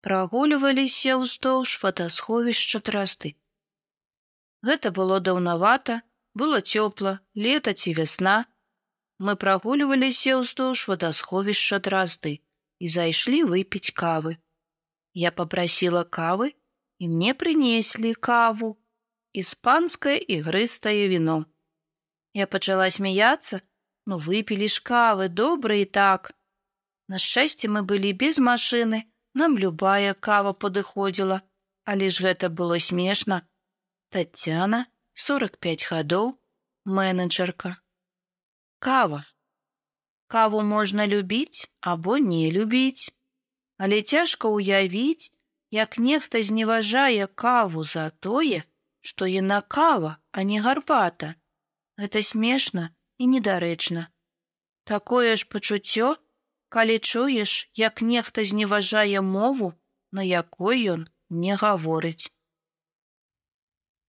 прагульваліся ўздоўж фотасховішча трасты. Гэта было даўнавата, было цёпла, лета ці вясна. Мы прагульваліся ўздоўж вадасховішча дразды і зайшлі выпіць кавы. Я попрасила кавы, і мне прынеслі каву, іспанскае ігрыстае віно. Я пачала смяяцца, ну выпілі ж кавы добра і так. На шчасце мы былі без машыны, нам любая кава падыходзіла, але ж гэта было смешна. Тацяна, 45 гадоў, менеджерка. Кава. Каву можна любіць або не любіць. Але цяжка ўявіць, як нехта зневажае каву за тое, што яна кава, а не гарбата. Гэта смешна і недарэчна. Такое ж пачуццё, калі чуеш, як нехта зневажае мову, на якой ён не гаворыць.